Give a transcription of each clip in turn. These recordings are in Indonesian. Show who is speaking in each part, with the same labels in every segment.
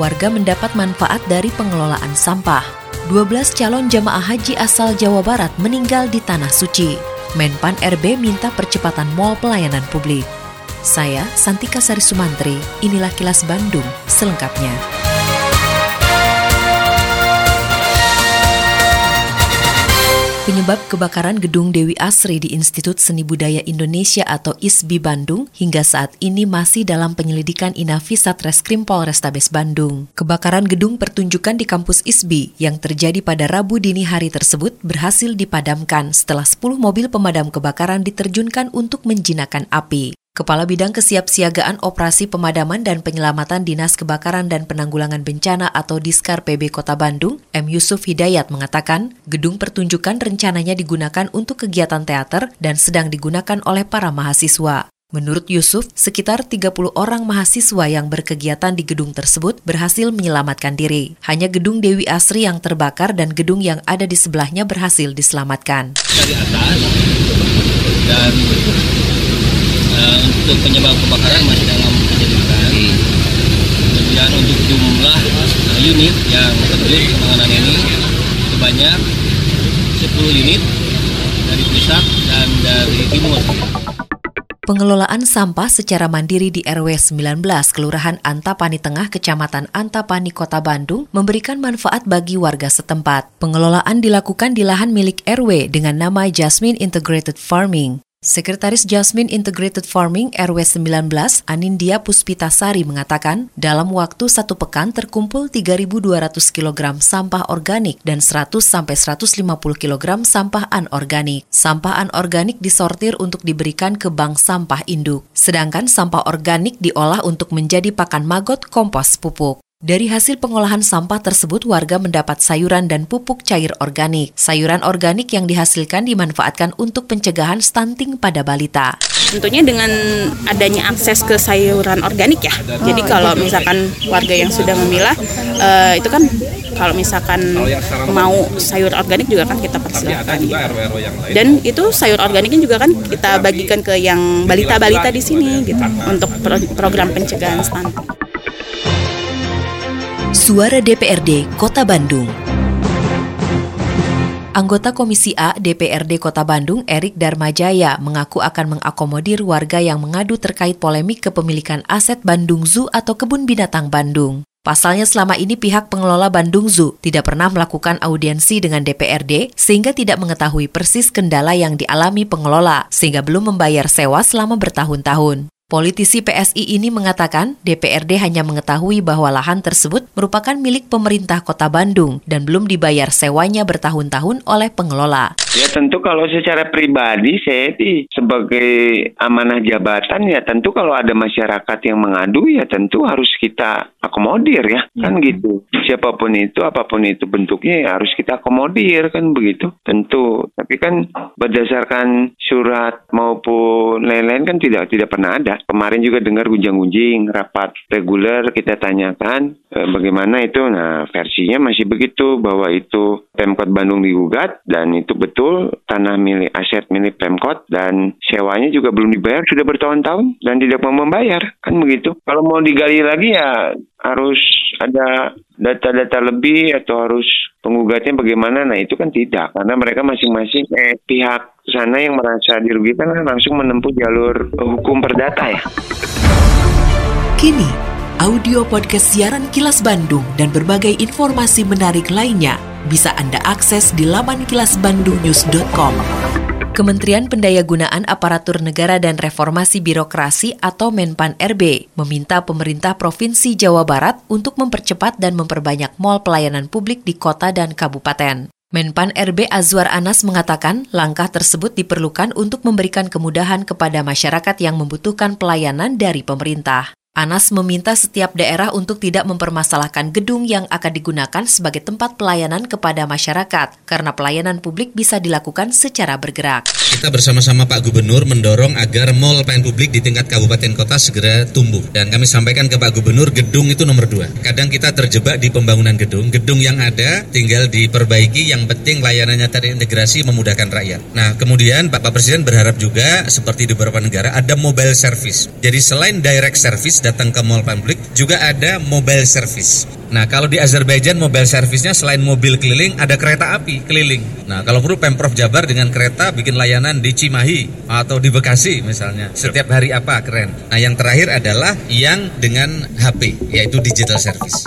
Speaker 1: Warga mendapat manfaat dari pengelolaan sampah. 12 calon jamaah haji asal Jawa Barat meninggal di Tanah Suci. Menpan RB minta percepatan mall pelayanan publik. Saya, Santika Sari Sumantri, inilah kilas Bandung selengkapnya. Penyebab kebakaran gedung Dewi Asri di Institut Seni Budaya Indonesia atau ISBI Bandung hingga saat ini masih dalam penyelidikan Inavi Satreskrim Polrestabes Bandung. Kebakaran gedung pertunjukan di kampus ISBI yang terjadi pada Rabu dini hari tersebut berhasil dipadamkan setelah 10 mobil pemadam kebakaran diterjunkan untuk menjinakkan api. Kepala Bidang Kesiapsiagaan Operasi Pemadaman dan Penyelamatan Dinas Kebakaran dan Penanggulangan Bencana atau Diskar PB Kota Bandung, M. Yusuf Hidayat mengatakan, gedung pertunjukan rencananya digunakan untuk kegiatan teater dan sedang digunakan oleh para mahasiswa. Menurut Yusuf, sekitar 30 orang mahasiswa yang berkegiatan di gedung tersebut berhasil menyelamatkan diri. Hanya gedung Dewi Asri yang terbakar dan gedung yang ada di sebelahnya berhasil diselamatkan.
Speaker 2: Dari atas dan untuk penyebab kebakaran masih dalam penyelidikan. Kemudian untuk jumlah unit yang terjun penanganan ini sebanyak 10 unit dari pusat dan dari timur.
Speaker 1: Pengelolaan sampah secara mandiri di RW 19 Kelurahan Antapani Tengah Kecamatan Antapani Kota Bandung memberikan manfaat bagi warga setempat. Pengelolaan dilakukan di lahan milik RW dengan nama Jasmine Integrated Farming. Sekretaris Jasmine Integrated Farming RW 19, Anindya Puspitasari mengatakan, dalam waktu satu pekan terkumpul 3.200 kg sampah organik dan 100 sampai 150 kg sampah anorganik. Sampah anorganik disortir untuk diberikan ke bank sampah induk, sedangkan sampah organik diolah untuk menjadi pakan magot kompos pupuk. Dari hasil pengolahan sampah tersebut, warga mendapat sayuran dan pupuk cair organik. Sayuran organik yang dihasilkan dimanfaatkan untuk pencegahan stunting pada balita.
Speaker 3: Tentunya dengan adanya akses ke sayuran organik ya. Jadi kalau misalkan warga yang sudah memilah, uh, itu kan kalau misalkan mau sayur organik juga kan kita persilakan. Dan itu sayur organiknya juga kan kita bagikan ke yang balita-balita di sini gitu untuk program pencegahan stunting.
Speaker 1: Suara DPRD Kota Bandung. Anggota Komisi A DPRD Kota Bandung, Erik Darmajaya, mengaku akan mengakomodir warga yang mengadu terkait polemik kepemilikan aset Bandung Zoo atau Kebun Binatang Bandung. Pasalnya selama ini pihak pengelola Bandung Zoo tidak pernah melakukan audiensi dengan DPRD sehingga tidak mengetahui persis kendala yang dialami pengelola sehingga belum membayar sewa selama bertahun-tahun. Politisi PSI ini mengatakan DPRD hanya mengetahui bahwa lahan tersebut merupakan milik pemerintah kota Bandung dan belum dibayar sewanya bertahun-tahun oleh pengelola.
Speaker 4: Ya tentu kalau secara pribadi saya di sebagai amanah jabatan ya tentu kalau ada masyarakat yang mengadu ya tentu harus kita akomodir ya kan hmm. gitu. Siapa pun itu apa pun itu bentuknya ya harus kita akomodir kan begitu. Tentu tapi kan berdasarkan surat maupun lain-lain kan tidak tidak pernah ada kemarin juga dengar gunjang-gunjing rapat reguler kita tanyakan eh, bagaimana itu. Nah versinya masih begitu bahwa itu Pemkot Bandung digugat dan itu betul tanah milik aset milik Pemkot dan sewanya juga belum dibayar sudah bertahun-tahun dan tidak mau membayar kan begitu. Kalau mau digali lagi ya harus ada data-data lebih atau harus penggugatnya bagaimana? Nah itu kan tidak karena mereka masing-masing eh, pihak sana yang merasa dirugikan kan langsung menempuh jalur hukum perdata ya.
Speaker 1: Kini audio podcast siaran Kilas Bandung dan berbagai informasi menarik lainnya bisa Anda akses di laman kilasbandungnews.com. Kementerian Pendayagunaan Aparatur Negara dan Reformasi Birokrasi atau Menpan RB meminta pemerintah Provinsi Jawa Barat untuk mempercepat dan memperbanyak mal pelayanan publik di kota dan kabupaten. Menpan RB Azwar Anas mengatakan langkah tersebut diperlukan untuk memberikan kemudahan kepada masyarakat yang membutuhkan pelayanan dari pemerintah. Anas meminta setiap daerah untuk tidak mempermasalahkan gedung yang akan digunakan sebagai tempat pelayanan kepada masyarakat, karena pelayanan publik bisa dilakukan secara bergerak.
Speaker 5: Kita bersama-sama Pak Gubernur mendorong agar mall pelayanan publik di tingkat kabupaten kota segera tumbuh. Dan kami sampaikan ke Pak Gubernur, gedung itu nomor dua. Kadang kita terjebak di pembangunan gedung. Gedung yang ada tinggal diperbaiki, yang penting layanannya terintegrasi memudahkan rakyat. Nah, kemudian Bapak Presiden berharap juga, seperti di beberapa negara, ada mobile service. Jadi selain direct service, datang ke mall publik juga ada mobile service. Nah, kalau di Azerbaijan mobile service-nya selain mobil keliling ada kereta api keliling. Nah, kalau perlu Pemprov Jabar dengan kereta bikin layanan di Cimahi atau di Bekasi misalnya. Setiap hari apa keren. Nah, yang terakhir adalah yang dengan HP yaitu digital service.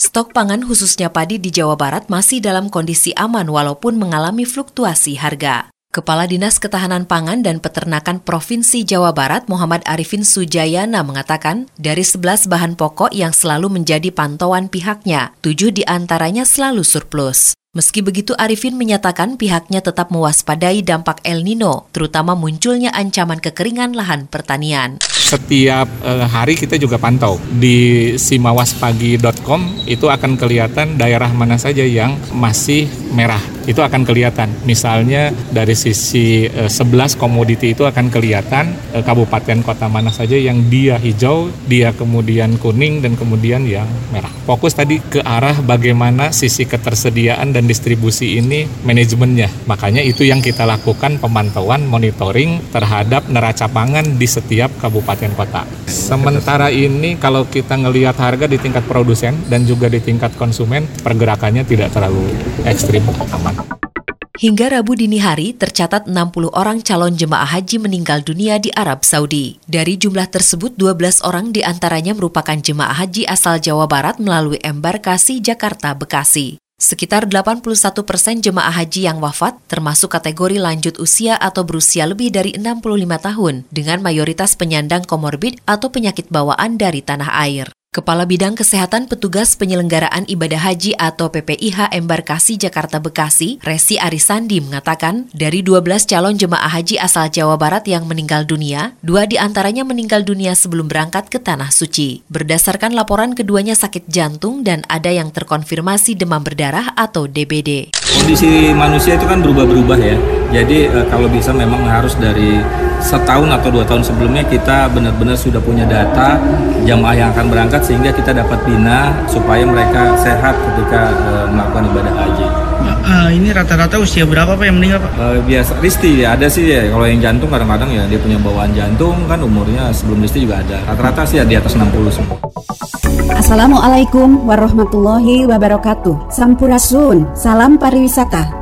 Speaker 1: Stok pangan khususnya padi di Jawa Barat masih dalam kondisi aman walaupun mengalami fluktuasi harga. Kepala Dinas Ketahanan Pangan dan Peternakan Provinsi Jawa Barat Muhammad Arifin Sujayana mengatakan, dari 11 bahan pokok yang selalu menjadi pantauan pihaknya, tujuh di antaranya selalu surplus. Meski begitu, Arifin menyatakan pihaknya tetap mewaspadai dampak El Nino, terutama munculnya ancaman kekeringan lahan pertanian.
Speaker 6: Setiap uh, hari kita juga pantau. Di simawaspagi.com itu akan kelihatan daerah mana saja yang masih merah itu akan kelihatan. Misalnya dari sisi uh, eh, 11 komoditi itu akan kelihatan uh, kabupaten kota mana saja yang dia hijau, dia kemudian kuning dan kemudian yang merah. Fokus tadi ke arah bagaimana sisi ketersediaan dan distribusi ini manajemennya. Makanya itu yang kita lakukan pemantauan monitoring terhadap neraca pangan di setiap kabupaten kota. Sementara ini kalau kita ngelihat harga di tingkat produsen dan juga di tingkat konsumen pergerakannya tidak terlalu ekstrim aman.
Speaker 1: Hingga Rabu dini hari, tercatat 60 orang calon jemaah haji meninggal dunia di Arab Saudi. Dari jumlah tersebut, 12 orang di antaranya merupakan jemaah haji asal Jawa Barat melalui embarkasi Jakarta-Bekasi. Sekitar 81 persen jemaah haji yang wafat termasuk kategori lanjut usia atau berusia lebih dari 65 tahun dengan mayoritas penyandang komorbid atau penyakit bawaan dari tanah air. Kepala Bidang Kesehatan Petugas Penyelenggaraan Ibadah Haji atau PPIH Embarkasi Jakarta Bekasi, Resi Arisandi mengatakan, dari 12 calon jemaah haji asal Jawa Barat yang meninggal dunia, dua di antaranya meninggal dunia sebelum berangkat ke Tanah Suci. Berdasarkan laporan keduanya sakit jantung dan ada yang terkonfirmasi demam berdarah atau DBD.
Speaker 7: Kondisi manusia itu kan berubah-berubah ya, jadi e, kalau bisa memang harus dari setahun atau dua tahun sebelumnya kita benar-benar sudah punya data jamaah yang akan berangkat sehingga kita dapat bina supaya mereka sehat ketika uh, melakukan ibadah haji.
Speaker 8: Uh, ini rata-rata usia berapa pak yang meninggal pak?
Speaker 7: Uh, biasa Risti ya ada sih ya kalau yang jantung kadang-kadang ya dia punya bawaan jantung kan umurnya sebelum Risti juga ada rata-rata sih ya di atas 60 semua.
Speaker 9: Assalamualaikum warahmatullahi wabarakatuh. Sampurasun, salam pariwisata.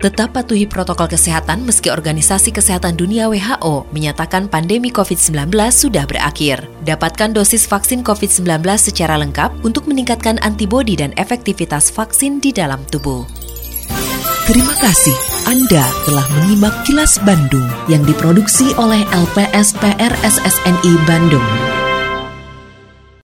Speaker 1: Tetap patuhi protokol kesehatan meski Organisasi Kesehatan Dunia WHO menyatakan pandemi COVID-19 sudah berakhir. Dapatkan dosis vaksin COVID-19 secara lengkap untuk meningkatkan antibodi dan efektivitas vaksin di dalam tubuh.
Speaker 10: Terima kasih Anda telah menyimak kilas Bandung yang diproduksi oleh LPSPR SSNI Bandung.